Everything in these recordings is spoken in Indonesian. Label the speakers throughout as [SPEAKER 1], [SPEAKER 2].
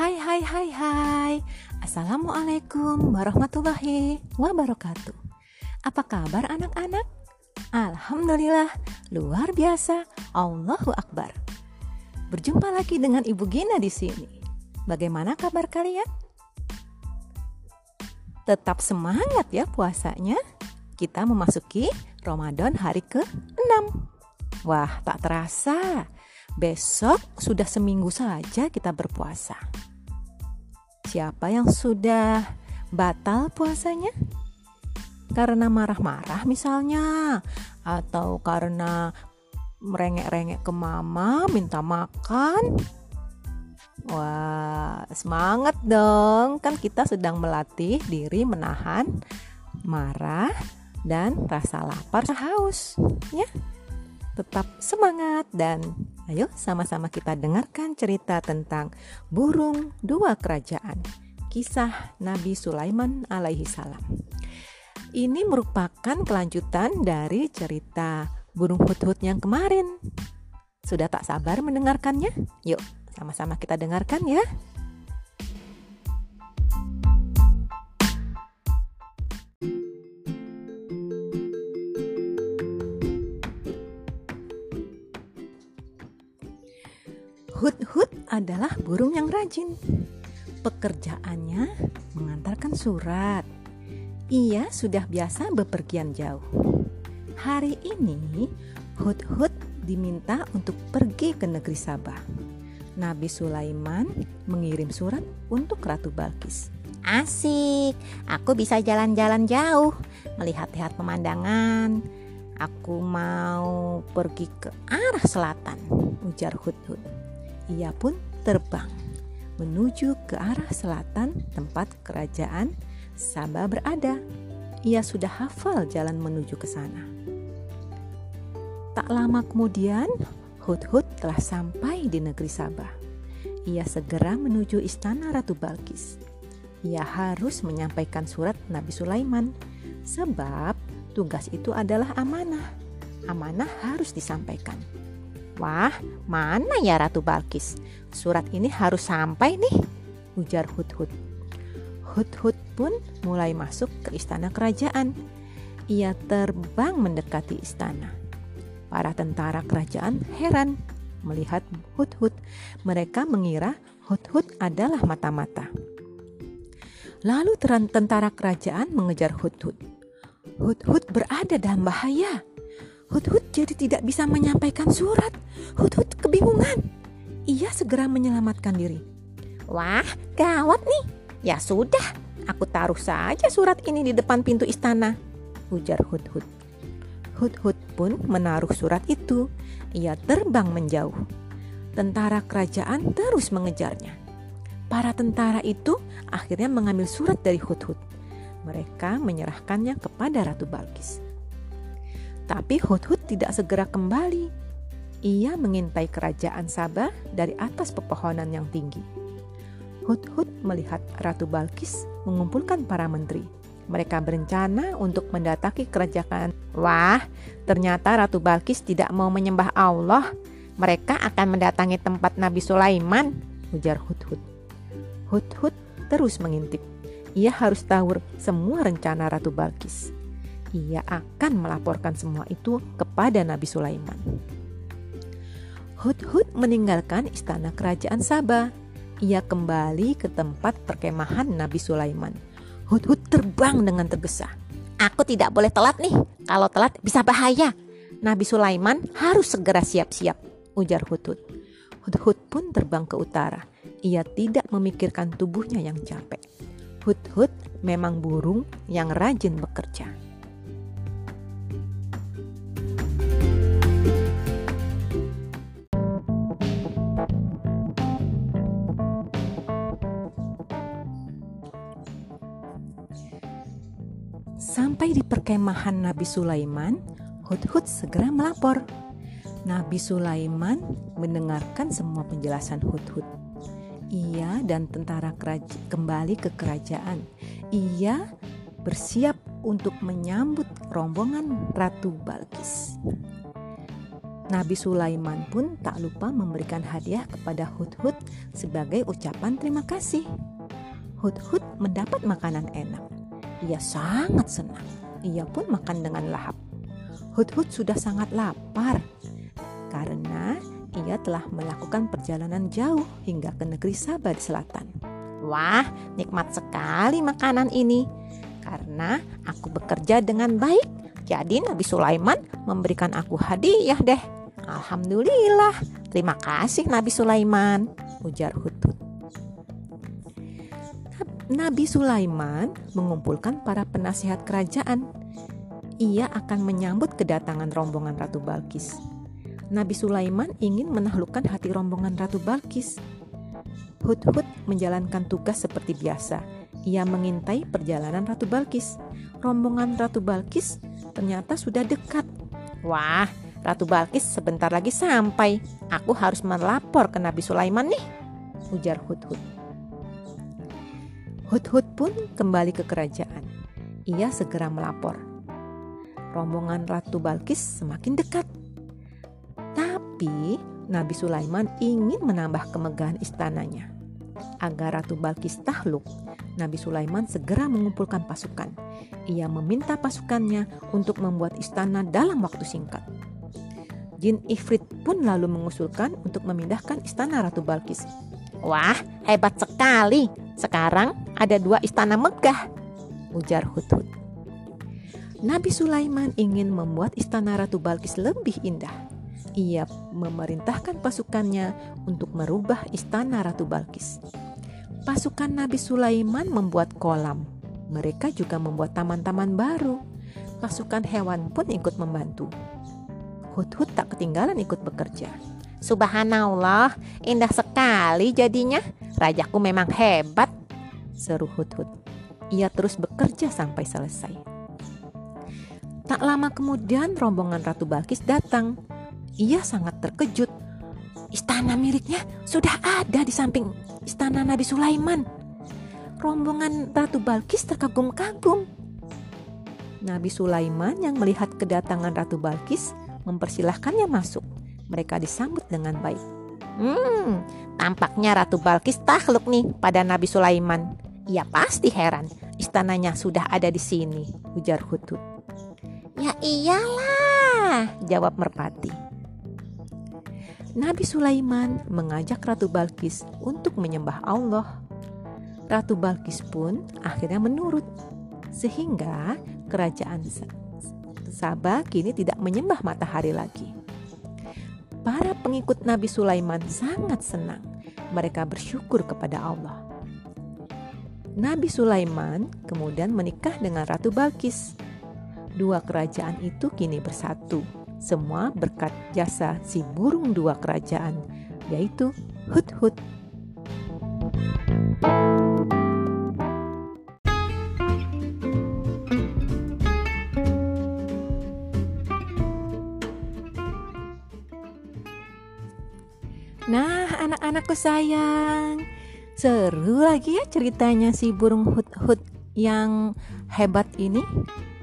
[SPEAKER 1] Hai hai hai hai. Assalamualaikum warahmatullahi wabarakatuh. Apa kabar anak-anak? Alhamdulillah luar biasa. Allahu Akbar. Berjumpa lagi dengan Ibu Gina di sini. Bagaimana kabar kalian? Tetap semangat ya puasanya. Kita memasuki Ramadan hari ke-6 Wah tak terasa. Besok sudah seminggu saja kita berpuasa. Siapa yang sudah batal puasanya? Karena marah-marah misalnya, atau karena merengek-rengek ke mama minta makan. Wah, semangat dong. Kan kita sedang melatih diri menahan marah dan rasa lapar haus, ya tetap semangat dan ayo sama-sama kita dengarkan cerita tentang burung dua kerajaan. Kisah Nabi Sulaiman alaihi salam. Ini merupakan kelanjutan dari cerita burung hut-hut yang kemarin. Sudah tak sabar mendengarkannya? Yuk, sama-sama kita dengarkan ya. Hut-hut adalah burung yang rajin. Pekerjaannya mengantarkan surat. Ia sudah biasa bepergian jauh. Hari ini, Hut-hut diminta untuk pergi ke negeri Sabah. Nabi Sulaiman mengirim surat untuk Ratu Balkis.
[SPEAKER 2] Asik, aku bisa jalan-jalan jauh, melihat-lihat pemandangan. Aku mau pergi ke arah selatan, ujar Hud-Hud. Ia pun terbang menuju ke arah selatan tempat kerajaan Sabah berada. Ia sudah hafal jalan menuju ke sana. Tak lama kemudian, Hud-Hud telah sampai di negeri Sabah. Ia segera menuju istana Ratu Balkis. Ia harus menyampaikan surat Nabi Sulaiman, sebab tugas itu adalah amanah. Amanah harus disampaikan.
[SPEAKER 1] Wah, mana ya Ratu Balkis? Surat ini harus sampai nih, ujar Hud-Hud. Hud-Hud pun mulai masuk ke istana kerajaan. Ia terbang mendekati istana. Para tentara kerajaan heran melihat Hud-Hud. Mereka mengira Hud-Hud adalah mata-mata. Lalu tentara kerajaan mengejar Hud-Hud. Hud-Hud berada dalam bahaya. Hudhud jadi tidak bisa menyampaikan surat. Hudhud kebingungan. Ia segera menyelamatkan diri.
[SPEAKER 2] Wah, gawat nih. Ya sudah, aku taruh saja surat ini di depan pintu istana, ujar Hudhud.
[SPEAKER 1] Hudhud pun menaruh surat itu. Ia terbang menjauh. Tentara kerajaan terus mengejarnya. Para tentara itu akhirnya mengambil surat dari Hudhud. Mereka menyerahkannya kepada Ratu Balkis. Tapi Hudhud tidak segera kembali. Ia mengintai kerajaan Sabah dari atas pepohonan yang tinggi. Hudhud melihat Ratu Balkis mengumpulkan para menteri. Mereka berencana untuk mendatangi kerajaan.
[SPEAKER 2] Wah, ternyata Ratu Balkis tidak mau menyembah Allah. Mereka akan mendatangi tempat Nabi Sulaiman, ujar Hudhud.
[SPEAKER 1] Hudhud terus mengintip. Ia harus tahu semua rencana Ratu Balkis ia akan melaporkan semua itu kepada Nabi Sulaiman. Hud-Hud meninggalkan istana kerajaan Sabah. Ia kembali ke tempat perkemahan Nabi Sulaiman. Hud-Hud terbang dengan tergesa.
[SPEAKER 2] Aku tidak boleh telat nih. Kalau telat bisa bahaya. Nabi Sulaiman harus segera siap-siap, ujar Hud-Hud.
[SPEAKER 1] Hud-Hud pun terbang ke utara. Ia tidak memikirkan tubuhnya yang capek. Hud-Hud memang burung yang rajin bekerja. Perkemahan Nabi Sulaiman, Hudhud segera melapor. Nabi Sulaiman mendengarkan semua penjelasan Hudhud. Ia dan tentara kembali ke kerajaan. Ia bersiap untuk menyambut rombongan Ratu Balkis. Nabi Sulaiman pun tak lupa memberikan hadiah kepada Hudhud sebagai ucapan terima kasih. Hudhud mendapat makanan enak. Ia sangat senang. Ia pun makan dengan lahap. Hudhud sudah sangat lapar karena ia telah melakukan perjalanan jauh hingga ke negeri Sabah di selatan.
[SPEAKER 2] Wah, nikmat sekali makanan ini. Karena aku bekerja dengan baik, jadi Nabi Sulaiman memberikan aku hadiah deh. Alhamdulillah, terima kasih Nabi Sulaiman, ujar Hudhud.
[SPEAKER 1] Nabi Sulaiman mengumpulkan para penasihat kerajaan. Ia akan menyambut kedatangan rombongan Ratu Balkis. Nabi Sulaiman ingin menaklukkan hati rombongan Ratu Balkis. Hudhud menjalankan tugas seperti biasa. Ia mengintai perjalanan Ratu Balkis. Rombongan Ratu Balkis ternyata sudah dekat.
[SPEAKER 2] Wah, Ratu Balkis sebentar lagi sampai. Aku harus melapor ke Nabi Sulaiman nih, ujar Hudhud.
[SPEAKER 1] Hudhud pun kembali ke kerajaan. Ia segera melapor. Rombongan Ratu Balkis semakin dekat. Tapi Nabi Sulaiman ingin menambah kemegahan istananya. Agar Ratu Balkis tahluk, Nabi Sulaiman segera mengumpulkan pasukan. Ia meminta pasukannya untuk membuat istana dalam waktu singkat. Jin Ifrit pun lalu mengusulkan untuk memindahkan istana Ratu Balkis.
[SPEAKER 2] Wah, hebat sekali. Sekarang ada dua istana megah, ujar Hudhud.
[SPEAKER 1] Nabi Sulaiman ingin membuat istana Ratu Balkis lebih indah ia memerintahkan pasukannya untuk merubah istana Ratu Balkis. Pasukan Nabi Sulaiman membuat kolam. Mereka juga membuat taman-taman baru. Pasukan hewan pun ikut membantu. Hudhud tak ketinggalan ikut bekerja.
[SPEAKER 2] Subhanallah, indah sekali jadinya. Rajaku memang hebat,
[SPEAKER 1] seru Hudhud. Ia terus bekerja sampai selesai. Tak lama kemudian rombongan Ratu Balkis datang ia sangat terkejut. Istana miliknya sudah ada di samping istana Nabi Sulaiman. Rombongan Ratu Balkis terkagum-kagum. Nabi Sulaiman yang melihat kedatangan Ratu Balkis mempersilahkannya masuk. Mereka disambut dengan baik.
[SPEAKER 2] Hmm, tampaknya Ratu Balkis takluk nih pada Nabi Sulaiman. Ia pasti heran, istananya sudah ada di sini, ujar Hudhud.
[SPEAKER 1] Ya iyalah, jawab Merpati. Nabi Sulaiman mengajak Ratu Balkis untuk menyembah Allah. Ratu Balkis pun akhirnya menurut, sehingga kerajaan Sabah kini tidak menyembah matahari lagi. Para pengikut Nabi Sulaiman sangat senang. Mereka bersyukur kepada Allah. Nabi Sulaiman kemudian menikah dengan Ratu Balkis. Dua kerajaan itu kini bersatu semua berkat jasa si burung dua kerajaan, yaitu Hudhud. Anak-anakku sayang, seru lagi ya ceritanya si burung hud-hud yang hebat ini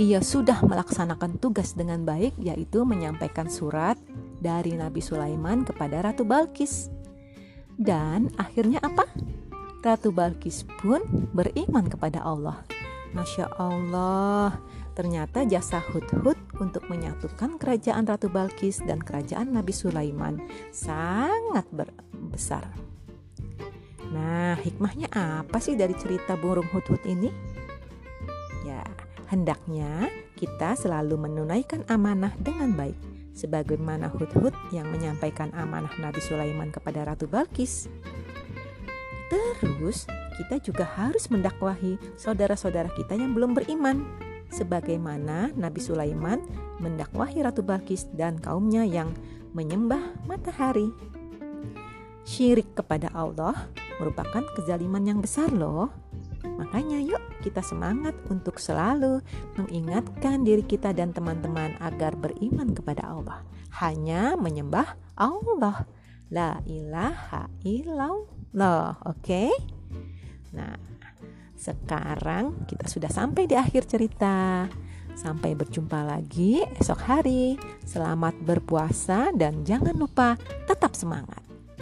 [SPEAKER 1] ia sudah melaksanakan tugas dengan baik, yaitu menyampaikan surat dari Nabi Sulaiman kepada Ratu Balkis. Dan akhirnya apa? Ratu Balkis pun beriman kepada Allah. Masya Allah, ternyata jasa Hudhud untuk menyatukan kerajaan Ratu Balkis dan kerajaan Nabi Sulaiman sangat besar. Nah, hikmahnya apa sih dari cerita burung Hudhud ini? Hendaknya kita selalu menunaikan amanah dengan baik, sebagaimana Hudhud yang menyampaikan amanah Nabi Sulaiman kepada Ratu Balkis. Terus, kita juga harus mendakwahi saudara-saudara kita yang belum beriman, sebagaimana Nabi Sulaiman mendakwahi Ratu Balkis dan kaumnya yang menyembah matahari. Syirik kepada Allah merupakan kezaliman yang besar loh. Makanya yuk kita semangat untuk selalu mengingatkan diri kita dan teman-teman agar beriman kepada Allah. Hanya menyembah Allah. La ilaha illallah. Oke? Okay? Nah, sekarang kita sudah sampai di akhir cerita. Sampai berjumpa lagi esok hari. Selamat berpuasa dan jangan lupa tetap semangat.